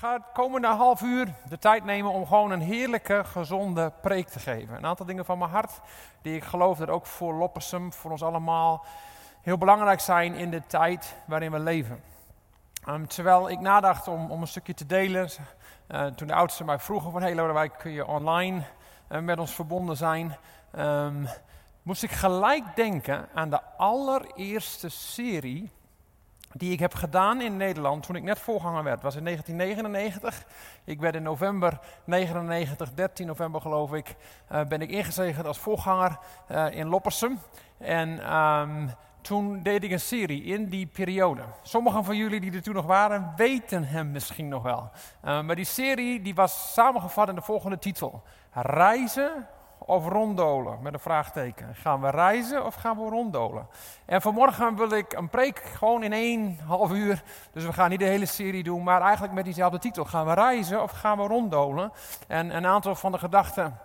ga het komende half uur de tijd nemen om gewoon een heerlijke, gezonde preek te geven. Een aantal dingen van mijn hart die ik geloof dat ook voor Loppersum, voor ons allemaal, heel belangrijk zijn in de tijd waarin we leven. Um, terwijl ik nadacht om, om een stukje te delen, uh, toen de oudste mij vroegen van, hey Lodewijk, kun je online uh, met ons verbonden zijn? Um, moest ik gelijk denken aan de allereerste serie die ik heb gedaan in Nederland toen ik net voorganger werd. was in 1999. Ik werd in november 99, 13 november geloof ik, uh, ben ik ingezegend als voorganger uh, in Loppersum. En um, toen deed ik een serie in die periode. Sommigen van jullie die er toen nog waren, weten hem misschien nog wel. Uh, maar die serie die was samengevat in de volgende titel. Reizen of ronddolen? Met een vraagteken. Gaan we reizen of gaan we ronddolen? En vanmorgen wil ik een preek gewoon in één half uur. Dus we gaan niet de hele serie doen, maar eigenlijk met diezelfde titel. Gaan we reizen of gaan we ronddolen? En een aantal van de gedachten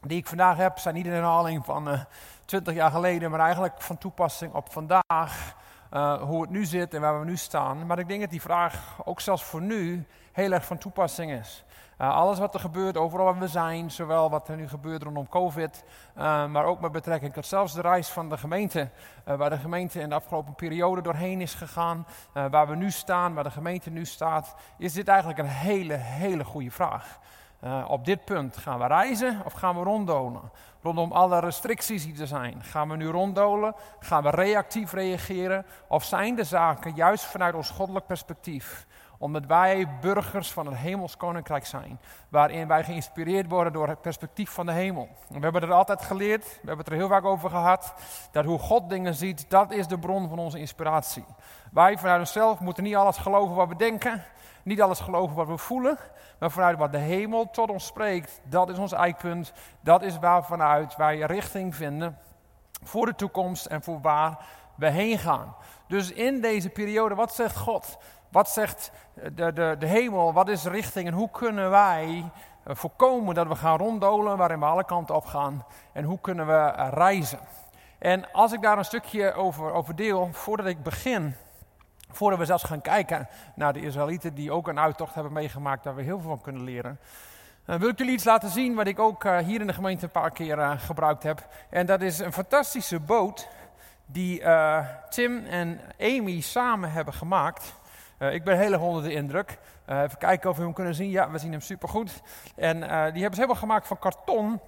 die ik vandaag heb, zijn niet in herhaling van uh, 20 jaar geleden, maar eigenlijk van toepassing op vandaag. Uh, hoe het nu zit en waar we nu staan. Maar ik denk dat die vraag ook zelfs voor nu heel erg van toepassing is. Uh, alles wat er gebeurt, overal waar we zijn, zowel wat er nu gebeurt rondom COVID, uh, maar ook met betrekking tot zelfs de reis van de gemeente, uh, waar de gemeente in de afgelopen periode doorheen is gegaan, waar we nu staan, waar de gemeente nu staat, is dit eigenlijk een hele, hele goede vraag. op dit punt gaan we reizen of gaan we ronddolen? Rondom alle restricties die er zijn. Gaan we nu ronddolen? Gaan we reactief reageren? Of zijn de zaken juist vanuit ons goddelijk perspectief omdat wij burgers van het hemels koninkrijk zijn. Waarin wij geïnspireerd worden door het perspectief van de hemel. we hebben het altijd geleerd, we hebben het er heel vaak over gehad. Dat hoe God dingen ziet, dat is de bron van onze inspiratie. Wij vanuit onszelf moeten niet alles geloven wat we denken. Niet alles geloven wat we voelen. Maar vanuit wat de hemel tot ons spreekt, dat is ons eikpunt. Dat is waarvanuit wij richting vinden voor de toekomst en voor waar we heen gaan. Dus in deze periode, wat zegt God? Wat zegt de, de, de hemel? Wat is de richting? En hoe kunnen wij eh, voorkomen dat we gaan ronddolen waarin we alle kanten op gaan? En hoe kunnen we eh, reizen? En als ik daar een stukje over, over deel, voordat ik begin, voordat we zelfs gaan kijken naar de Israëlieten die ook een uittocht hebben meegemaakt, daar we heel veel van kunnen leren. Dan wil ik jullie iets laten zien wat ik ook hier in de gemeente een paar keer gebruikt heb. En dat is een fantastische boot die Tim en Amy samen hebben gemaakt. Uh, ik ben onder de indruk. Uh, even kijken of we hem kunnen zien. Ja, we zien hem supergoed. En uh, die hebben ze helemaal gemaakt van karton.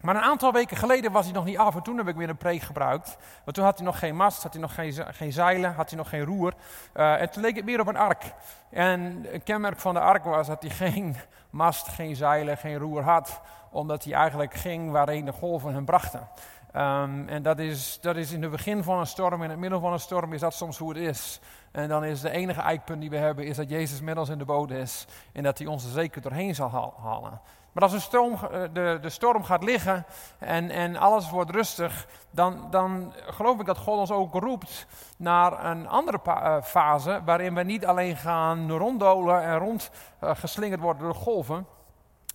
Maar een aantal weken geleden was hij nog niet af en toen heb ik weer een preek gebruikt. Want toen had hij nog geen mast, had hij nog geen, geen zeilen, had hij nog geen roer. en toen leek het meer op een ark. En een kenmerk van de ark was dat hij geen mast, geen zeilen, geen roer had. Omdat hij eigenlijk ging waarheen de golven hem brachten. Um, en dat is, dat is in het begin van een storm, in het midden van een storm is dat soms hoe het is. En dan is de enige eikpunt die we hebben, is dat Jezus met ons in de boot is. En dat hij ons er zeker doorheen zal halen. Maar als de storm, eh, de, de storm gaat liggen en, en alles wordt rustig, dan, dan geloof ik dat God ons ook roept naar een andere uh, fase. Waarin we niet alleen gaan ronddolen en rondgeslingerd uh, worden door golven.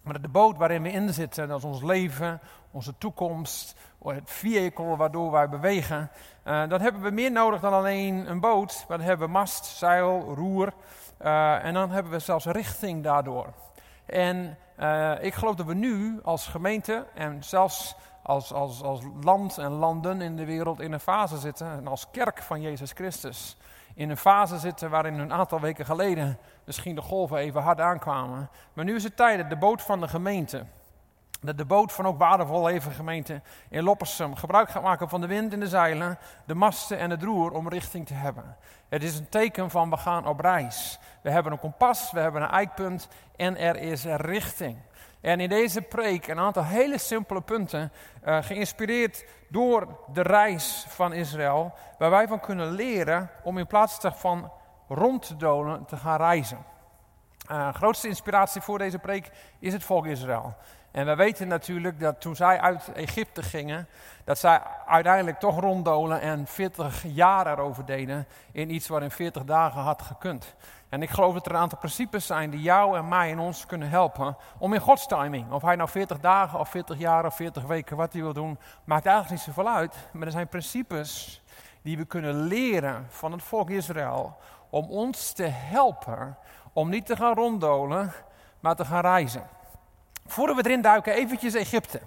Maar de boot waarin we in zitten, dat is ons leven, onze toekomst, het vehicle waardoor wij bewegen. Uh, dan hebben we meer nodig dan alleen een boot. Dan hebben we mast, zeil, roer. Uh, en dan hebben we zelfs richting daardoor. En uh, ik geloof dat we nu als gemeente en zelfs als, als, als land en landen in de wereld in een fase zitten. En als kerk van Jezus Christus. In een fase zitten waarin een aantal weken geleden misschien de golven even hard aankwamen. Maar nu is het tijd, de boot van de gemeente dat de boot van ook waardevol leven gemeente in Loppersum gebruik gaat maken van de wind en de zeilen, de masten en het roer om richting te hebben. Het is een teken van we gaan op reis. We hebben een kompas, we hebben een eikpunt en er is richting. En in deze preek een aantal hele simpele punten, uh, geïnspireerd door de reis van Israël, waar wij van kunnen leren om in plaats van rond te dolen te gaan reizen. Uh, grootste inspiratie voor deze preek is het volk Israël. En we weten natuurlijk dat toen zij uit Egypte gingen, dat zij uiteindelijk toch ronddolen en 40 jaar erover deden in iets wat in 40 dagen had gekund. En ik geloof dat er een aantal principes zijn die jou en mij en ons kunnen helpen om in Gods timing, of hij nou 40 dagen of 40 jaar of 40 weken, wat hij wil doen, maakt eigenlijk niet zoveel uit. Maar er zijn principes die we kunnen leren van het volk Israël om ons te helpen om niet te gaan ronddolen, maar te gaan reizen. Voordat we erin duiken, eventjes Egypte.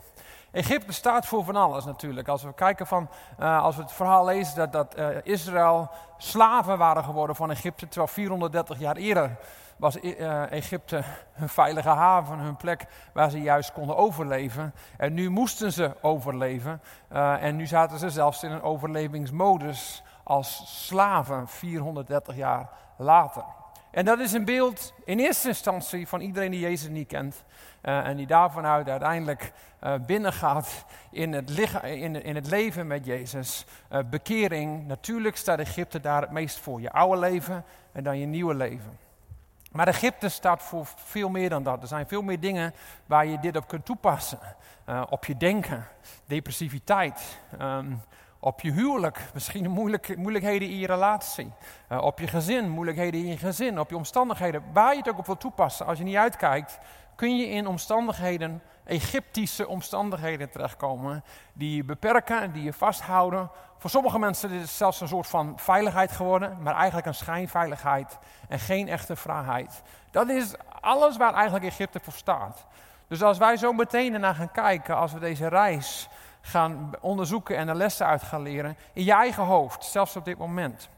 Egypte staat voor van alles natuurlijk. Als we kijken van, uh, als we het verhaal lezen dat, dat uh, Israël slaven waren geworden van Egypte, terwijl 430 jaar eerder was uh, Egypte hun veilige haven, hun plek waar ze juist konden overleven. En nu moesten ze overleven. en nu zaten ze zelfs in een overlevingsmodus als slaven 430 jaar later. En dat is een beeld in eerste instantie van iedereen die Jezus niet kent. Uh, en die daarvanuit uiteindelijk uh, binnengaat in het, in, in het, leven met Jezus. Uh, bekering, natuurlijk staat Egypte daar het meest voor. Je oude leven en dan je nieuwe leven. Maar Egypte staat voor veel meer dan dat. Er zijn veel meer dingen waar je dit op kunt toepassen. op je denken, depressiviteit, um, op je huwelijk, misschien moeilijk, moeilijkheden in je relatie. Op je gezin, moeilijkheden in je gezin. Op je omstandigheden, waar je het ook op wil toepassen. Als je niet uitkijkt, kun je in omstandigheden, Egyptische omstandigheden terechtkomen. Die je beperken, die je vasthouden. Voor sommige mensen is het zelfs een soort van veiligheid geworden. Maar eigenlijk een schijnveiligheid en geen echte vrijheid. Dat is alles waar eigenlijk Egypte voor staat. Dus als wij zo meteen naar gaan kijken, als we deze reis gaan onderzoeken en er lessen uit gaan leren. In je eigen hoofd, zelfs op dit moment.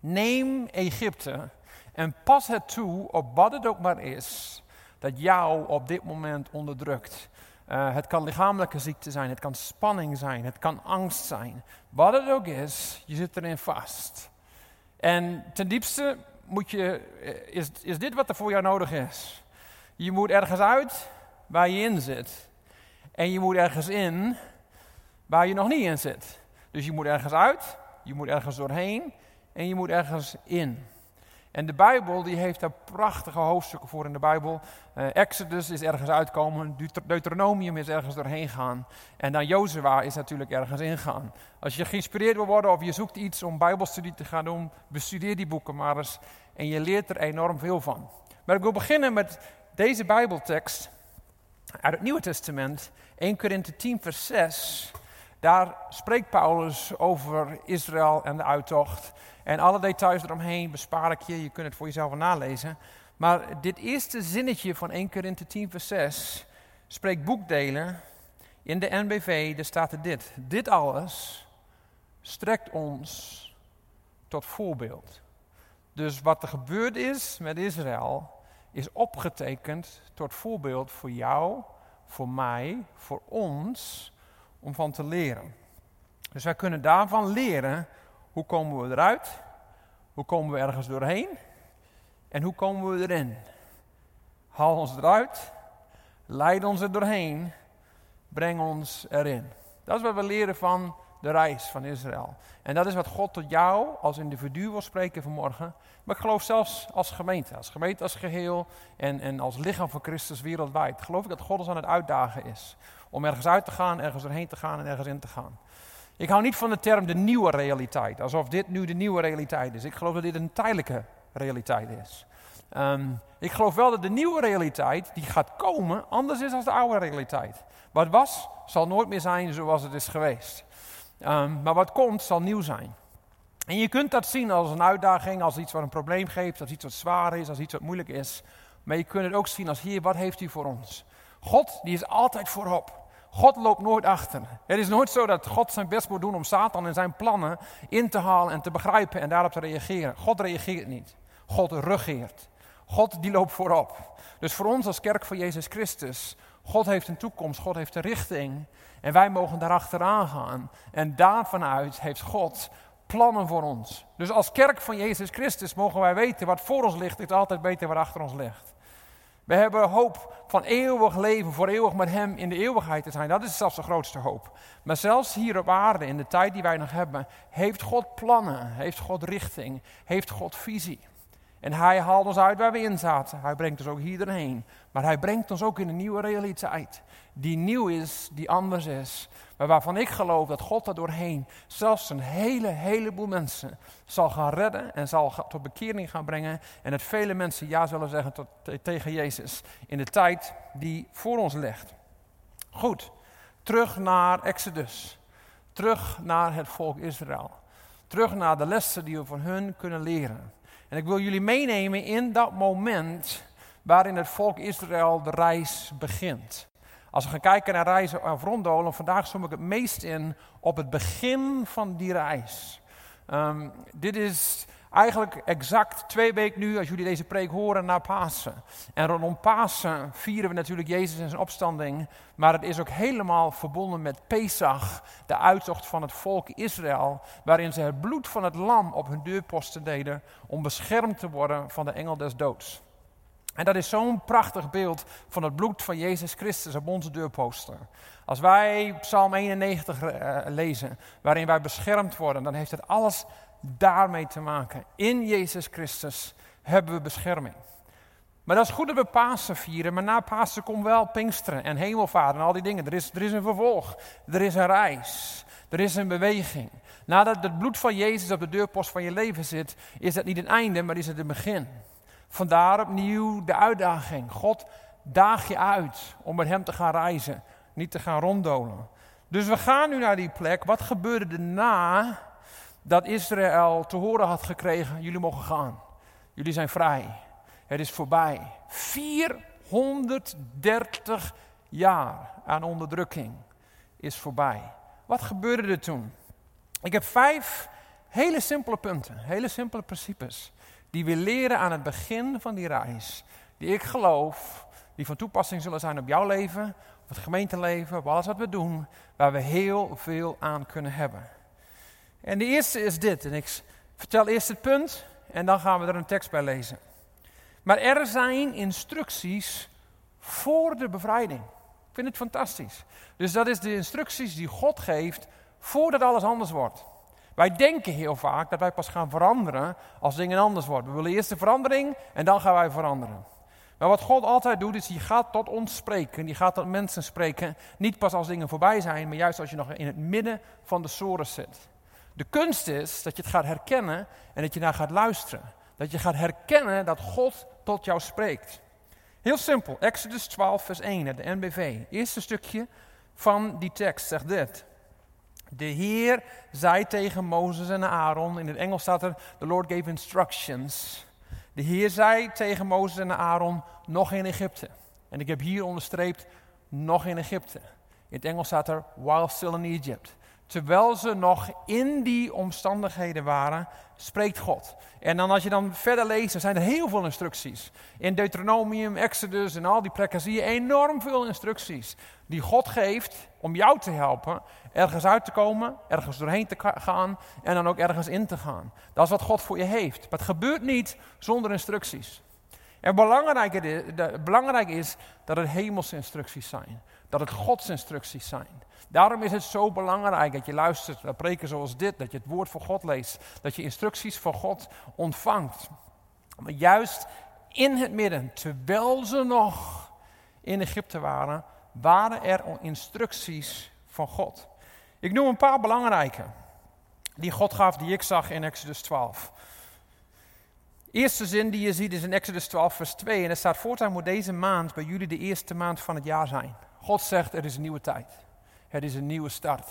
Neem Egypte en pas het toe op wat het ook maar is dat jou op dit moment onderdrukt. Uh, het kan lichamelijke ziekte zijn, het kan spanning zijn, het kan angst zijn. Wat het ook is, je zit erin vast. En ten diepste moet je, eh, is, is dit wat er voor jou nodig is. Je moet ergens uit waar je in zit. En je moet ergens in waar je nog niet in zit. Dus je moet ergens uit, je moet ergens doorheen en je moet ergens in. En de Bijbel die heeft daar prachtige hoofdstukken voor in de Bijbel. Uh, Exodus is ergens uitkomen, Deuteronomium is ergens doorheen gaan. En dan Jozua is natuurlijk ergens ingaan. Als je geïnspireerd wil worden of je zoekt iets om bijbelstudie te gaan doen, bestudeer die boeken maar eens. En je leert er enorm veel van. Maar ik wil beginnen met deze Bijbeltekst uit het Nieuwe Testament, 1 Korinthe 10, vers 6. Daar spreekt Paulus over Israël en de uittocht. En alle details eromheen bespaar ik je, je kunt het voor jezelf nalezen. Maar dit eerste zinnetje van 1 Korinthe 10, vers 6 spreekt boekdelen. In de NBV, daar staat er dit. Dit alles strekt ons tot voorbeeld. Dus wat er gebeurd is met Israël, is opgetekend tot voorbeeld voor jou, voor mij, voor ons, om van te leren. Dus wij kunnen daarvan leren hoe komen we eruit, hoe komen we ergens doorheen en hoe komen we erin. Haal ons eruit, leid ons er doorheen, breng ons erin. Dat is wat we leren van de reis van Israël. En dat is wat God tot jou als individu wil spreken vanmorgen. Maar ik geloof zelfs als gemeente, als gemeente als geheel en, en als lichaam van Christus wereldwijd. Geloof ik dat God ons aan het uitdagen is. Om ergens uit te gaan, ergens erheen te gaan en ergens in te gaan. Ik hou niet van de term de nieuwe realiteit, alsof dit nu de nieuwe realiteit is. Ik geloof dat dit een tijdelijke realiteit is. Ehm, ik geloof wel dat de nieuwe realiteit die gaat komen anders is dan de oude realiteit. Wat was, zal nooit meer zijn zoals het is geweest. Um, maar wat komt, zal nieuw zijn. En je kunt dat zien als een uitdaging, als iets wat een probleem geeft, als iets wat zwaar is, als iets wat moeilijk is. Maar je kunt het ook zien als hier, wat heeft u voor ons? God, die is altijd voorop. God loopt nooit achter. Het is nooit zo dat God zijn best moet doen om Satan en zijn plannen in te halen en te begrijpen en daarop te reageren. God reageert niet. God regeert. God die loopt voorop. Dus voor ons als kerk van Jezus Christus, God heeft een toekomst, God heeft een richting. En wij mogen daar achteraan gaan. En daarvanuit heeft God plannen voor ons. Dus als kerk van Jezus Christus mogen wij weten wat voor ons ligt, is altijd beter wat achter ons ligt. We hebben hoop van eeuwig leven, voor eeuwig met Hem in de eeuwigheid te zijn. Dat is zelfs de grootste hoop. Maar zelfs hier op aarde, in de tijd die wij nog hebben, heeft God plannen, heeft God richting, heeft God visie. En hij haalt ons uit waar we in zaten. Hij brengt ons ook hierheen. Maar hij brengt ons ook in een nieuwe realiteit. Die nieuw is, die anders is. Maar waarvan ik geloof dat God er doorheen zelfs een hele, heleboel mensen zal gaan redden. En zal tot bekering gaan brengen. En dat vele mensen ja zullen zeggen tot, tegen Jezus. In de tijd die voor ons ligt. Goed, terug naar Exodus. Terug naar het volk Israël. Terug naar de lessen die we van hun kunnen leren. En ik wil jullie meenemen in dat moment waarin het volk Israël de reis begint. Als we gaan kijken naar reizen of ronddolen, vandaag zoom ik het meest in op het begin van die reis. Ehm, dit is eigenlijk exact twee weken nu, als jullie deze preek horen, na Pasen. En rondom Pasen vieren we natuurlijk Jezus en zijn opstanding. Maar het is ook helemaal verbonden met Pesach, de uittocht van het volk Israël. Waarin ze het bloed van het lam op hun deurposten deden om beschermd te worden van de engel des doods. En dat is zo'n prachtig beeld van het bloed van Jezus Christus op onze deurposter. Als wij Psalm 91 uh, eh, lezen, waarin wij beschermd worden, dan heeft het alles daarmee te maken. In Jezus Christus hebben we bescherming. Maar dat is goed dat we Pasen vieren, maar na Pasen komt wel Pinksteren en Hemelvaart en al die dingen. Er is, er is een vervolg, er is een reis, er is een beweging. Nadat het bloed van Jezus op de deurpost van je leven zit, is dat niet een einde, maar is het een begin. Vandaar opnieuw de uitdaging. God daag je uit om met hem te gaan reizen, niet te gaan ronddolen. Dus we gaan nu naar die plek. Wat gebeurde er na dat Israël te horen had gekregen, jullie mogen gaan. Jullie zijn vrij. Het is voorbij. 430 jaar aan onderdrukking is voorbij. Wat gebeurde er toen? Ik heb vijf hele simpele punten, hele simpele principes, die we leren aan het begin van die reis. Die ik geloof, die van toepassing zullen zijn op jouw leven, op het gemeenteleven, op alles wat we doen, waar we heel veel aan kunnen hebben. En de eerste is dit. En ik vertel eerst het punt en dan gaan we er een tekst bij lezen. Maar er zijn instructies voor de bevrijding. Ik vind het fantastisch. Dus dat is de instructies die God geeft voordat alles anders wordt. Wij denken heel vaak dat wij pas gaan veranderen als dingen anders worden. We willen eerst de verandering en dan gaan wij veranderen. Maar wat God altijd doet, is hij gaat tot ons spreken. Die gaat tot mensen spreken. Niet pas als dingen voorbij zijn, maar juist als je nog in het midden van de soren zit. De kunst is dat je het gaat herkennen en dat je naar gaat luisteren. Dat je gaat herkennen dat God tot jou spreekt. Heel simpel, Exodus 12, vers 1 de NBV. Eerste stukje van die tekst zegt dit. De Heer zei tegen Mozes en Aaron, in het Engels staat er, the Lord gave instructions. De Heer zei tegen Mozes en Aaron, nog in Egypte. En ik heb hier onderstreept, nog in Egypte. In het Engels staat er, while still in Egypt terwijl ze nog in die omstandigheden waren, spreekt God. En dan als je dan verder leest, dan zijn er heel veel instructies. In Deuteronomium, Exodus en al die plekken zie je enorm veel instructies die God geeft om jou te helpen ergens uit te komen, ergens doorheen te gaan en dan ook ergens in te gaan. Dat is wat God voor je heeft. Maar het gebeurt niet zonder instructies. En belangrijk is, belangrijk is dat het hemelse instructies zijn. Dat het Gods instructies zijn. Daarom is het zo belangrijk dat je luistert naar preken zoals dit, dat je het woord van God leest, dat je instructies van God ontvangt. Maar juist in het midden, terwijl ze nog in Egypte waren, waren er instructies van God. Ik noem een paar belangrijke die God gaf, die ik zag in Exodus 12. eerste zin die je ziet is in Exodus 12, vers 2. En er staat: Voortaan moet deze maand bij jullie de eerste maand van het jaar zijn. God zegt: Er is een nieuwe tijd. Het is een nieuwe start.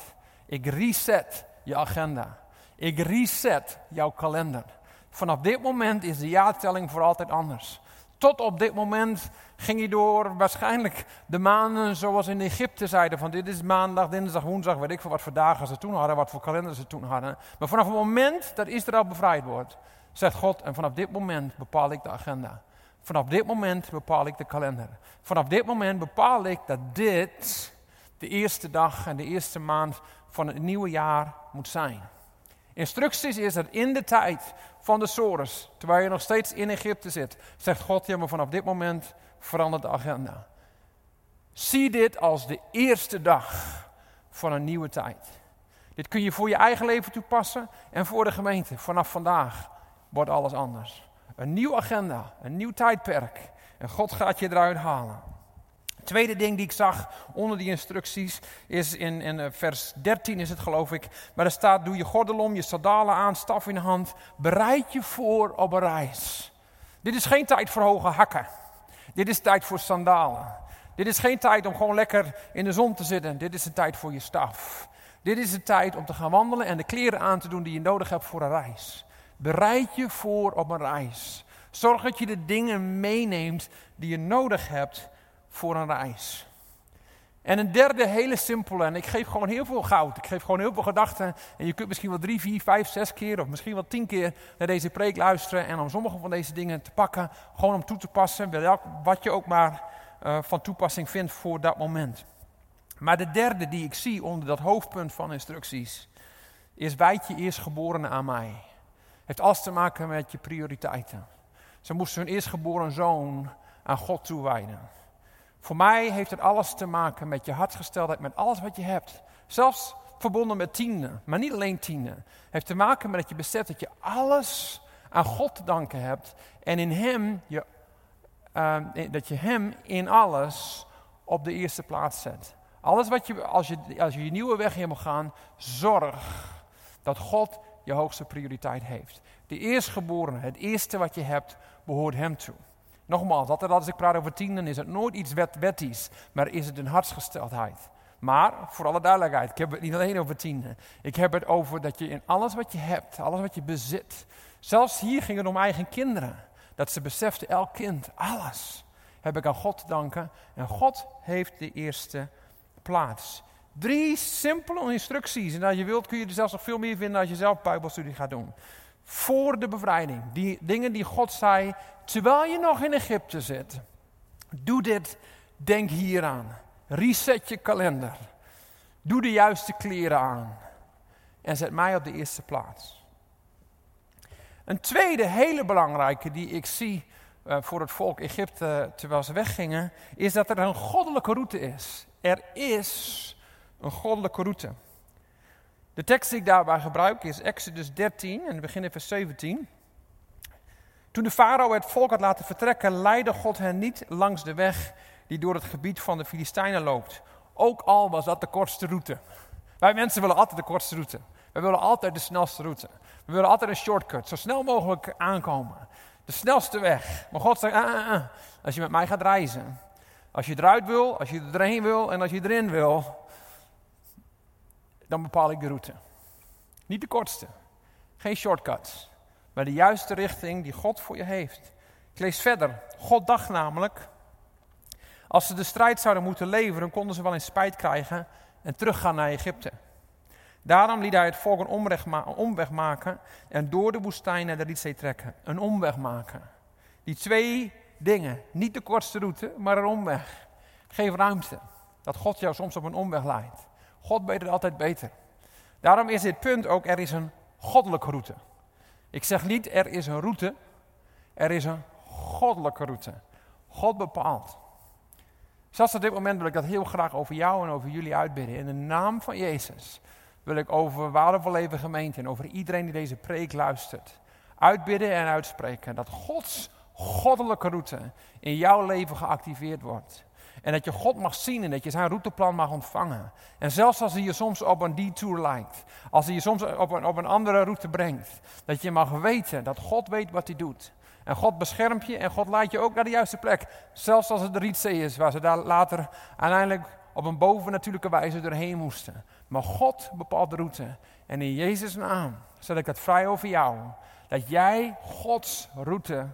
Ik reset je agenda. Ik reset jouw kalender. Vanaf dit moment is de jaartelling voor altijd anders. Tot op dit moment ging je door waarschijnlijk de maanden zoals in Egypte zeiden: van dit is maandag, dinsdag, woensdag, weet ik veel wat voor dagen ze toen hadden, wat voor kalender ze toen hadden. Maar vanaf het moment dat Israël bevrijd wordt, zegt God: en vanaf dit moment bepaal ik de agenda. Vanaf dit moment bepaal ik de kalender. Vanaf dit moment bepaal ik dat dit de eerste dag en de eerste maand van het nieuwe jaar moet zijn. Instructies is dat in de tijd van de Sores, terwijl je nog steeds in Egypte zit, zegt God, ja maar vanaf dit moment verandert de agenda. Zie dit als de eerste dag van een nieuwe tijd. Dit kun je voor je eigen leven toepassen en voor de gemeente. Vanaf vandaag wordt alles anders. Een nieuwe agenda, een nieuw tijdperk. En God gaat je eruit halen tweede ding die ik zag onder die instructies is in, in eh, vers 13 is het geloof ik. Maar er staat, doe je gordel om, je sandalen aan, staf in de hand. Bereid je voor op een reis. Dit is geen tijd voor hoge hakken. Dit is tijd voor sandalen. Dit is geen tijd om gewoon lekker in de zon te zitten. Dit is een tijd voor je staf. Dit is de tijd om te gaan wandelen en de kleren aan te doen die je nodig hebt voor een reis. Bereid je voor op een reis. Zorg dat je de dingen meeneemt die je nodig hebt voor een reis. En een derde hele simpele, en ik geef gewoon heel veel goud. Ik geef gewoon heel veel gedachten. En je kunt misschien wel drie, vier, vijf, zes keer of misschien wel tien keer naar deze preek luisteren. En om sommige van deze dingen te pakken, gewoon om toe te passen. Wat je ook maar uh, van toepassing vindt voor dat moment. Maar de derde die ik zie onder dat hoofdpunt van instructies, is wijd je eerstgeborene aan mij. Heeft alles te maken met je prioriteiten. Ze moesten hun eerstgeboren zoon aan God toewijden. Voor mij heeft het alles te maken met je hartsgesteldheid, met alles wat je hebt. Zelfs verbonden met tienden, maar niet alleen tienden. Heeft te maken met dat je beseft dat je alles aan God te danken hebt. En in Hem, je, uh, dat je Hem in alles op de eerste plaats zet. Alles wat je, als je, als je je nieuwe weg helemaal gaan, zorg dat God je hoogste prioriteit heeft. De eerstgeborene, het eerste wat je hebt, behoort Hem toe. Nogmaals, altijd als ik praat over tienden is het nooit iets wet wetties, maar is het een hartsgesteldheid. Maar, voor alle duidelijkheid, ik heb het niet alleen over tienden. Ik heb het over dat je in alles wat je hebt, alles wat je bezit, zelfs hier ging het om eigen kinderen. Dat ze beseften, elk kind, alles heb ik aan God te danken. En God heeft de eerste plaats. Drie simpele instructies. En als je wilt kun je er zelfs nog veel meer vinden als je zelf Bijbelstudie gaat doen. Voor de bevrijding. Die dingen die God zei terwijl je nog in Egypte zit. Doe dit, denk hieraan. Reset je kalender. Doe de juiste kleren aan. En zet mij op de eerste plaats. Een tweede hele belangrijke die ik zie uh, voor het volk Egypte terwijl ze weggingen, is dat er een goddelijke route is. Er is een goddelijke route. De tekst die ik daarbij gebruik is Exodus 13 en we beginnen vers 17. Toen de farao het volk had laten vertrekken, leidde God hen niet langs de weg die door het gebied van de Filistijnen loopt. Ook al was dat de kortste route. Wij mensen willen altijd de kortste route. We willen altijd de snelste route. We willen altijd een shortcut, zo snel mogelijk aankomen. De snelste weg. Maar God zegt, ah, ah, ah. als je met mij gaat reizen, als je eruit wil, als je erheen wil en als je erin wil, dan bepaal ik de route. Niet de kortste, geen shortcuts, maar de juiste richting die God voor je heeft. Ik lees verder. God dacht namelijk, als ze de strijd zouden moeten leveren, konden ze wel in spijt krijgen en teruggaan naar Egypte. Daarom liet hij het volk een omweg, omweg maken en door de woestijn naar de Rietzee trekken. Een omweg maken. Die twee dingen, niet de kortste route, maar een omweg. Geef ruimte dat God jou soms op een omweg leidt. God weet het altijd beter. Daarom is dit punt ook, er is een goddelijke route. Ik zeg niet, er is een route, er is een goddelijke route. God bepaalt. Zelfs op dit moment wil ik dat heel graag over jou en over jullie uitbidden. In de naam van Jezus wil ik over Waardevol Leven Gemeente en over iedereen die deze preek luistert, uitbidden en uitspreken dat Gods goddelijke route in jouw leven geactiveerd wordt. En dat je God mag zien en dat je zijn routeplan mag ontvangen. En zelfs als hij je soms op een detour lijkt, als hij je soms op een, op een andere route brengt, dat je mag weten dat God weet wat hij doet. En God beschermt je en God leidt je ook naar de juiste plek. Zelfs als het de Rietzee is, waar ze daar later uiteindelijk op een bovennatuurlijke wijze doorheen moesten. Maar God bepaalt de route. En in Jezus' naam zet ik het vrij over jou. Dat jij Gods route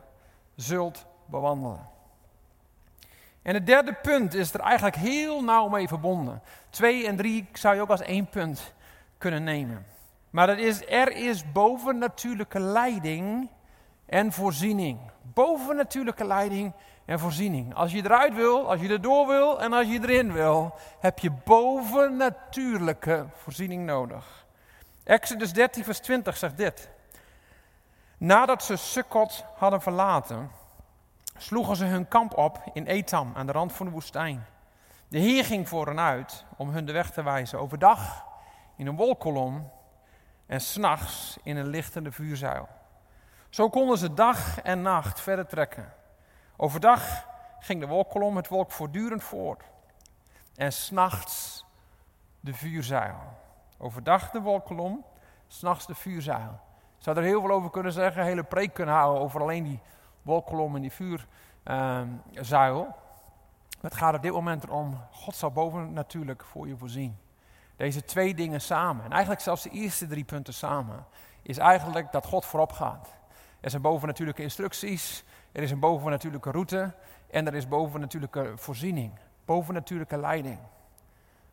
zult bewandelen. En het derde punt is er eigenlijk heel nauw mee verbonden. Twee en drie zou je ook als één punt kunnen nemen. Maar dat is, er is bovennatuurlijke leiding en voorziening. Bovennatuurlijke leiding en voorziening. Als je eruit wil, als je erdoor wil en als je erin wil, heb je bovennatuurlijke voorziening nodig. Exodus 13, vers 20 zegt dit. Nadat ze Sukkot hadden verlaten, sloegen ze hun kamp op in Etam aan de rand van de woestijn. De Heer ging voor hen uit om hun de weg te wijzen. Overdag in een wolkolom en s'nachts in een lichtende vuurzuil. Zo konden ze dag en nacht verder trekken. Overdag ging de wolkolom het wolk voortdurend voort. En s'nachts de vuurzuil. Overdag de wolkolom, s'nachts de vuurzuil. Ik zou er heel veel over kunnen zeggen, een hele preek kunnen houden over alleen die wolkolom en die vuurzuil. het gaat op dit moment erom, God zal boven natuurlijk voor je voorzien. Deze twee dingen samen, en eigenlijk zelfs de eerste drie punten samen, is eigenlijk dat God voorop gaat. Er zijn bovennatuurlijke instructies, er is een bovennatuurlijke route en er is bovennatuurlijke voorziening, bovennatuurlijke leiding.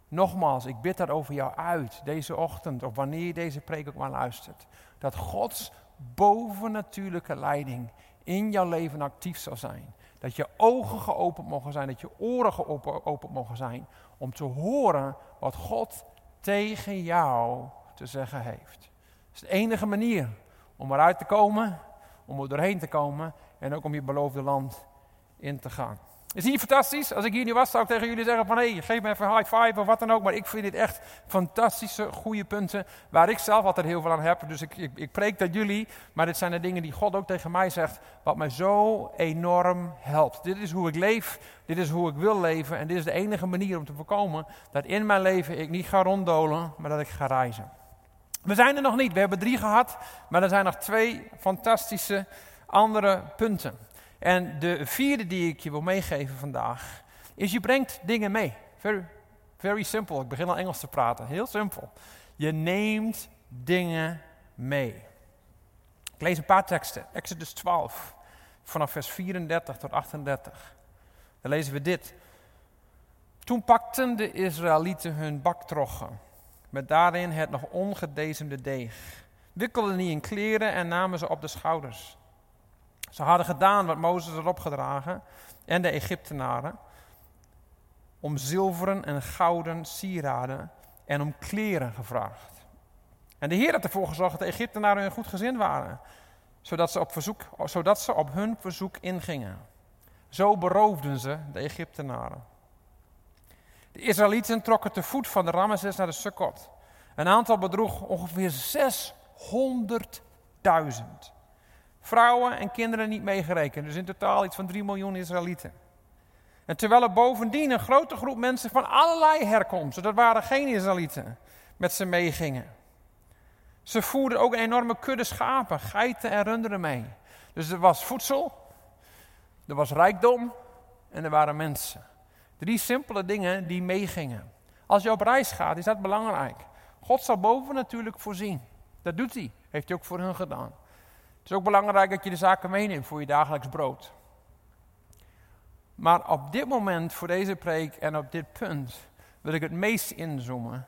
Nogmaals, ik bid dat over jou uit deze ochtend of wanneer je deze preek ook maar luistert. Dat Gods bovennatuurlijke leiding in jouw leven actief zal zijn. Dat je ogen geopend mogen zijn, dat je oren geopend mogen zijn om te horen wat God tegen jou te zeggen heeft. Dat is de enige manier om eruit te komen, om er doorheen te komen en ook om je beloofde land in te gaan. Is hier fantastisch? Als ik hier nu was, zou ik tegen jullie zeggen van... hé, geef me even high five of wat dan ook. Maar ik vind dit echt fantastische, goede punten... waar ik zelf altijd heel veel aan heb. Dus ik, ik, ik preek dat jullie. Maar dit zijn de dingen die God ook tegen mij zegt... wat mij zo enorm helpt. Dit is hoe ik leef. Dit is hoe ik wil leven. En dit is de enige manier om te voorkomen... dat in mijn leven ik niet ga ronddolen, maar dat ik ga reizen. We zijn er nog niet. We hebben drie gehad. Maar er zijn nog twee fantastische andere punten. En de vierde die ik je wil meegeven vandaag, is je brengt dingen mee. Very, very simple. Ik begin al Engels te praten. Heel simpel. Je neemt dingen mee. Ik lees een paar teksten. Exodus 12, vanaf vers 34 tot 38. Dan lezen we dit. Toen pakten de Israëlieten hun baktroggen, met daarin het nog ongedezemde deeg, wikkelden die in kleren en namen ze op de schouders. Ze hadden gedaan wat Mozes had opgedragen en de Egyptenaren om zilveren en gouden sieraden en om kleren gevraagd. En de Heer had ervoor gezorgd dat de Egyptenaren hun goed gezind waren, zodat ze op, verzoek, zodat ze op hun verzoek ingingen. Zo beroofden ze de Egyptenaren. De Israëlieten trokken te voet van de Ramesses naar de Sukkot. Een aantal bedroeg ongeveer 600.000. Vrouwen en kinderen niet meegerekend. Dus in totaal iets van 3 miljoen Israëlieten. En terwijl er bovendien een grote groep mensen van allerlei herkomsten, dat waren geen Israëlieten, met ze meegingen. Ze voerden ook een enorme kudde schapen, geiten en runderen mee. Dus er was voedsel, er was rijkdom en er waren mensen. Drie simpele dingen die meegingen. Als je op reis gaat, is dat belangrijk. God zal boven natuurlijk voorzien. Dat doet hij. Heeft hij ook voor hun gedaan. Het is ook belangrijk dat je de zaken meeneemt voor je dagelijks brood. Maar op dit moment, voor deze preek en op dit punt, wil ik het meest inzoomen.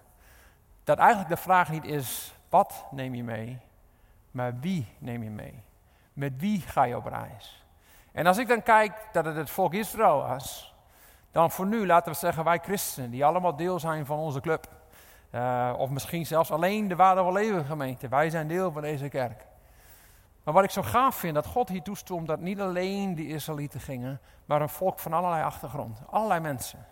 Dat eigenlijk de vraag niet is, wat neem je mee? Maar wie neem je mee? Met wie ga je op reis? En als ik dan kijk dat het het volk Israël was, dan voor nu laten we zeggen wij christenen, die allemaal deel zijn van onze club. Uh, of misschien zelfs alleen de Waarde Leven gemeente. Wij zijn deel van deze kerk. Maar wat ik zo gaaf vind, dat God hier toestond dat niet alleen de Israëlieten gingen, maar een volk van allerlei achtergrond, allerlei mensen.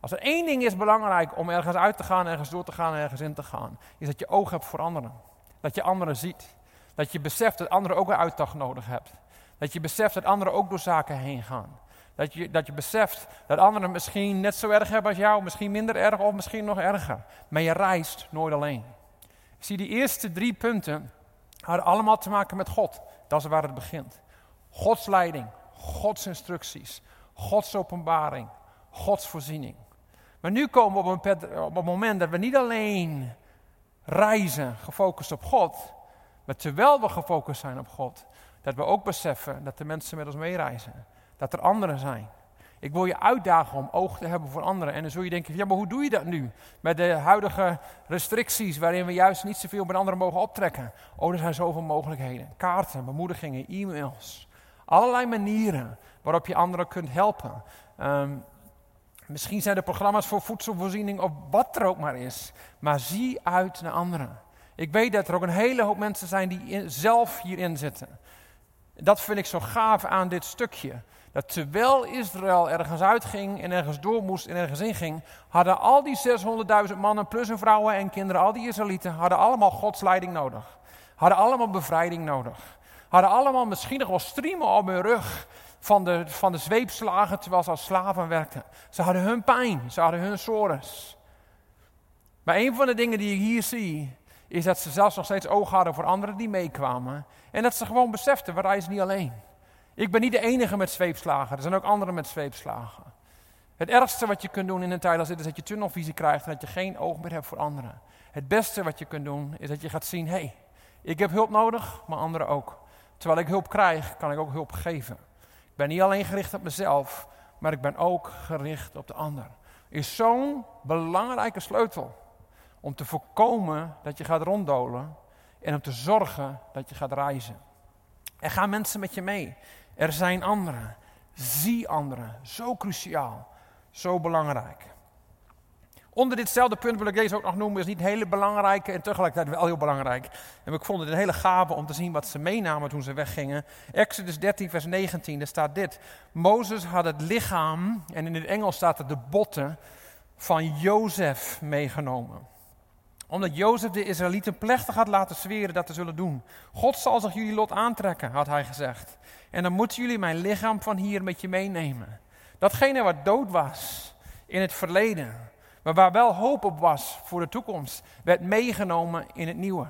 Als er één ding is belangrijk om ergens uit te gaan, ergens door te gaan, ergens in te gaan, is dat je oog hebt voor anderen. Dat je anderen ziet. Dat je beseft dat anderen ook een uitdag nodig hebben. Dat je beseft dat anderen ook door zaken heen gaan. Dat je, dat je beseft dat anderen misschien net zo erg hebben als jou, misschien minder erg of misschien nog erger. Maar je reist nooit alleen. zie die eerste drie punten hadden allemaal te maken met God. Dat is waar het begint. Gods leiding, Gods instructies, Gods openbaring, Gods voorziening. Maar nu komen we op een, op een moment dat we niet alleen reizen gefocust op God, maar terwijl we gefocust zijn op God, dat we ook beseffen dat de mensen met ons meereizen. Dat er anderen zijn. Ik wil je uitdagen om oog te hebben voor anderen. En dan zul je denken, ja, maar hoe doe je dat nu? Met de huidige restricties, waarin we juist niet zoveel met anderen mogen optrekken. Oh, er zijn zoveel mogelijkheden. Kaarten, bemoedigingen, e-mails. Allerlei manieren waarop je anderen kunt helpen. Ehm, misschien zijn er programma's voor voedselvoorziening of wat er ook maar is. Maar zie uit naar anderen. Ik weet dat er ook een hele hoop mensen zijn die zelf hierin zitten. Dat vind ik zo gaaf aan dit stukje. Dat terwijl Israël ergens uitging en ergens door moest en ergens inging, hadden al die 600.000 mannen plus hun vrouwen en kinderen, al die Israëlieten, hadden allemaal Gods leiding nodig. Hadden allemaal bevrijding nodig. Hadden allemaal misschien nog wel striemen op hun rug van de, van de zweepslagen terwijl ze als slaven werkten. Ze hadden hun pijn, ze hadden hun sores. Maar een van de dingen die ik hier zie, is dat ze zelfs nog steeds oog hadden voor anderen die meekwamen. En dat ze gewoon beseften, we reizen niet alleen. Ik ben niet de enige met zweepslagen, er zijn ook anderen met zweepslagen. Het ergste wat je kunt doen in een tijd als dit is dat je tunnelvisie krijgt en dat je geen oog meer hebt voor anderen. Het beste wat je kunt doen is dat je gaat zien, hé, hey, Ik heb hulp nodig, maar anderen ook. Terwijl ik hulp krijg, kan ik ook hulp geven. Ik ben niet alleen gericht op mezelf, maar ik ben ook gericht op de ander. Is zo'n belangrijke sleutel om te voorkomen dat je gaat ronddolen en om te zorgen dat je gaat reizen. Er gaan mensen met je mee. Er zijn anderen. Zie anderen. Zo cruciaal. Zo belangrijk. Onder ditzelfde punt wil ik deze ook nog noemen. is niet hele belangrijke en tegelijkertijd wel heel belangrijk. En ik vond het een hele gave om te zien wat ze meenamen toen ze weggingen. Exodus 13, vers 19, daar staat dit. Mozes had het lichaam, en in het Engels staat het de botten, van Jozef meegenomen omdat Jozef de Israëlieten plechtig had laten zweren dat te zullen doen. God zal zich jullie lot aantrekken, had hij gezegd. En dan moeten jullie mijn lichaam van hier met je meenemen. Datgene wat dood was in het verleden, maar waar wel hoop op was voor de toekomst, werd meegenomen in het nieuwe.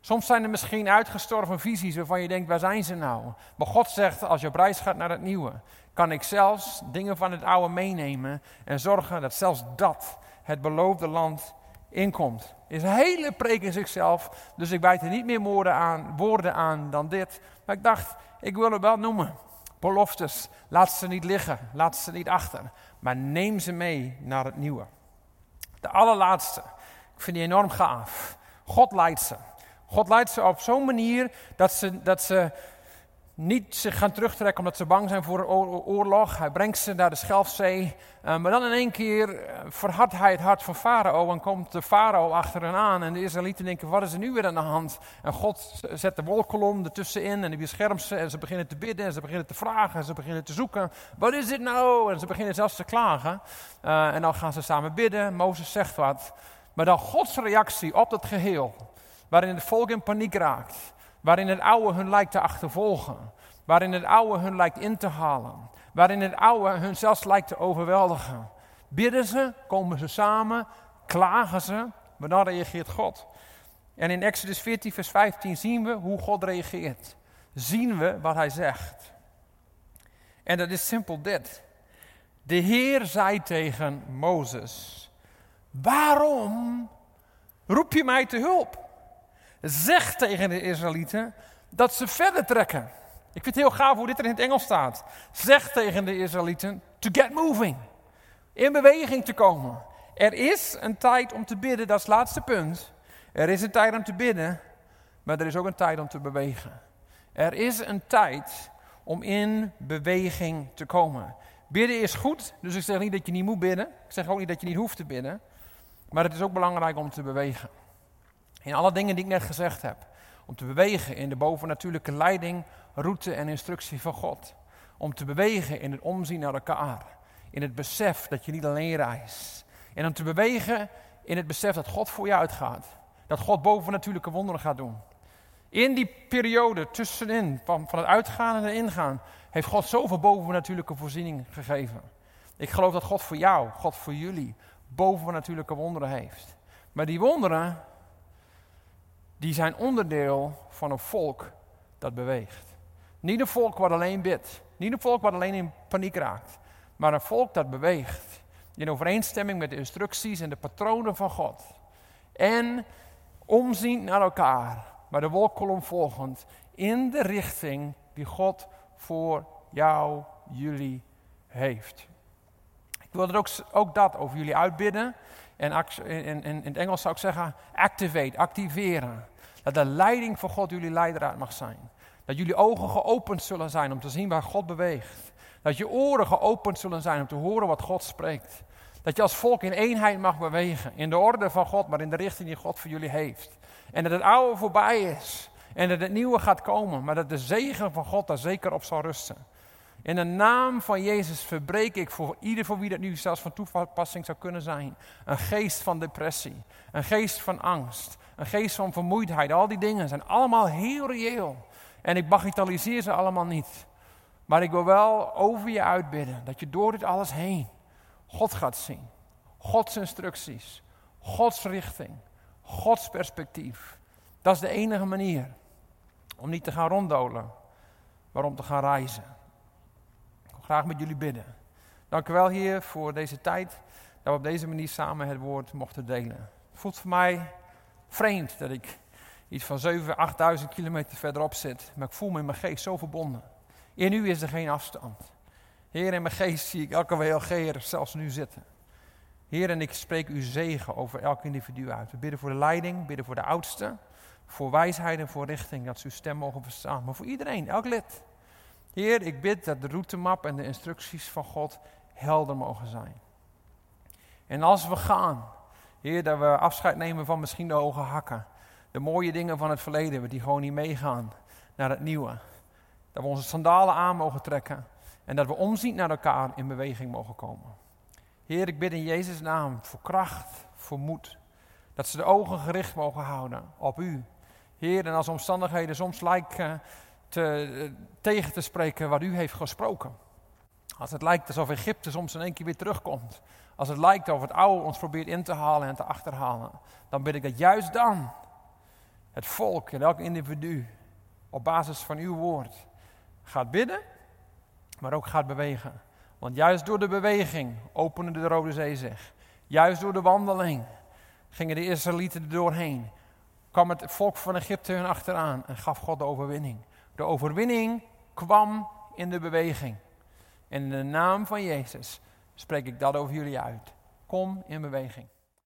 Soms zijn er misschien uitgestorven visies waarvan je denkt, waar zijn ze nou? Maar God zegt, als je op reis gaat naar het nieuwe, kan ik zelfs dingen van het oude meenemen en zorgen dat zelfs dat het beloofde land inkomt. Is een hele preek in zichzelf, dus ik bijt er niet meer woorden aan, woorden aan dan dit. Maar ik dacht, ik wil het wel noemen. Beloftes, laat ze niet liggen, laat ze niet achter, maar neem ze mee naar het nieuwe. De allerlaatste, ik vind die enorm gaaf. God leidt ze. God leidt ze op zo'n manier dat ze, dat ze niet zich gaan terugtrekken omdat ze bang zijn voor oorlog. Hij brengt ze naar de Schelfzee. Uh, maar dan in één keer eh, verhardt hij het hart van Farao en komt de Farao achter hen aan. En de Israëlieten denken, wat is er nu weer aan de hand? En God zet de wolkolom ertussenin en die beschermt ze. En ze beginnen te bidden en ze beginnen te vragen en ze beginnen te zoeken. Wat is dit nou? En ze beginnen zelfs te klagen. Uh, en dan gaan ze samen bidden. Mozes zegt wat. Maar dan Gods reactie op dat geheel, waarin het volk in paniek raakt waarin het oude hun lijkt te achtervolgen, waarin het oude hun lijkt in te halen, waarin het oude hun zelfs lijkt te overweldigen. Bidden ze, komen ze samen, klagen ze, maar dan reageert God. En in Exodus 14, vers 15 zien we hoe God reageert. Zien we wat hij zegt. En dat is simpel dit. De Heer zei tegen Mozes: Waarom roep je mij te hulp? Zegt tegen de Israëlieten dat ze verder trekken. Ik vind het heel gaaf hoe dit er in het Engels staat. Zegt tegen de Israëlieten to get moving. In beweging te komen. Er is een tijd om te bidden, dat is het laatste punt. Er is een tijd om te bidden, maar er is ook een tijd om te bewegen. Er is een tijd om in beweging te komen. Bidden is goed, dus ik zeg niet dat je niet moet bidden. Ik zeg ook niet dat je niet hoeft te bidden. Maar het is ook belangrijk om te bewegen. In alle dingen die ik net gezegd heb. Om te bewegen in de bovennatuurlijke leiding, route en instructie van God. Om te bewegen in het omzien naar elkaar. In het besef dat je niet alleen reist. En om te bewegen in het besef dat God voor je uitgaat. Dat God bovennatuurlijke wonderen gaat doen. In die periode tussenin, van, van het uitgaan en het ingaan, heeft God zoveel bovennatuurlijke voorziening gegeven. Ik geloof dat God voor jou, God voor jullie, bovennatuurlijke wonderen heeft. Maar die wonderen, die zijn onderdeel van een volk dat beweegt. Niet een volk wat alleen bidt, niet een volk wat alleen in paniek raakt, maar een volk dat beweegt in overeenstemming met de instructies en de patronen van God. En omzien naar elkaar, maar de wolkolom volgend, in de richting die God voor jou, jullie heeft. Ik wil dat ook, ook dat over jullie uitbidden. En in, in, in het Engels zou ik zeggen, activate, activeren. Dat de leiding van God jullie leidraad mag zijn. Dat jullie ogen geopend zullen zijn om te zien waar God beweegt. Dat je oren geopend zullen zijn om te horen wat God spreekt. Dat je als volk in eenheid mag bewegen. In de orde van God, maar in de richting die God voor jullie heeft. En dat het oude voorbij is. En dat het nieuwe gaat komen. Maar dat de zegen van God daar zeker op zal rusten. In de naam van Jezus verbreek ik voor ieder voor wie dat nu zelfs van toepassing zou kunnen zijn. Een geest van depressie. Een geest van angst een geest van vermoeidheid. Al die dingen zijn allemaal heel reëel. En ik bagatelliseer ze allemaal niet. Maar ik wil wel over je uitbidden dat je door dit alles heen God gaat zien. Gods instructies, Gods richting, Gods perspectief. Dat is de enige manier om niet te gaan ronddolen, maar om te gaan reizen. Graag met jullie bidden. Dank u wel, Heer, voor deze tijd dat we op deze manier samen het woord mochten delen. Het voelt voor mij vreemd dat ik iets van 7.000, 8.000 kilometer verderop zit. Maar ik voel me in mijn geest zo verbonden. In u is er geen afstand. Heer, in mijn geest zie ik elke WLG'er zelfs nu zitten. Heer, en ik spreek uw zegen over elk individu uit. We bidden voor de leiding, bidden voor de oudsten, voor wijsheid en voor richting, dat ze uw stem mogen verstaan. Maar voor iedereen, elk lid. Heer, ik bid dat de routemap en de instructies van God helder mogen zijn. En als we gaan, Heer, dat we afscheid nemen van misschien de hoge hakken. De mooie dingen van het verleden, die gewoon niet meegaan naar het nieuwe. Dat we onze sandalen aan mogen trekken en dat we omzien naar elkaar in beweging mogen komen. Heer, ik bid in Jezus' naam voor kracht, voor moed. Dat ze de ogen gericht mogen houden op U. Heer, en als omstandigheden soms lijken te, eh, tegen te spreken wat U heeft gesproken. Als het lijkt alsof Egypte soms in één keer weer terugkomt. Als het lijkt alsof het oude ons probeert in te halen en te achterhalen. Dan bid ik dat juist dan het volk en elk individu op basis van uw woord gaat bidden, maar ook gaat bewegen. Want juist door de beweging opende de Rode Zee zich. Juist door de wandeling gingen de Israëlieten er doorheen. Kwam het volk van Egypte hun achteraan en gaf God de overwinning. De overwinning kwam in de beweging. En in de naam van Jezus spreek ik dat over jullie uit. Kom in beweging.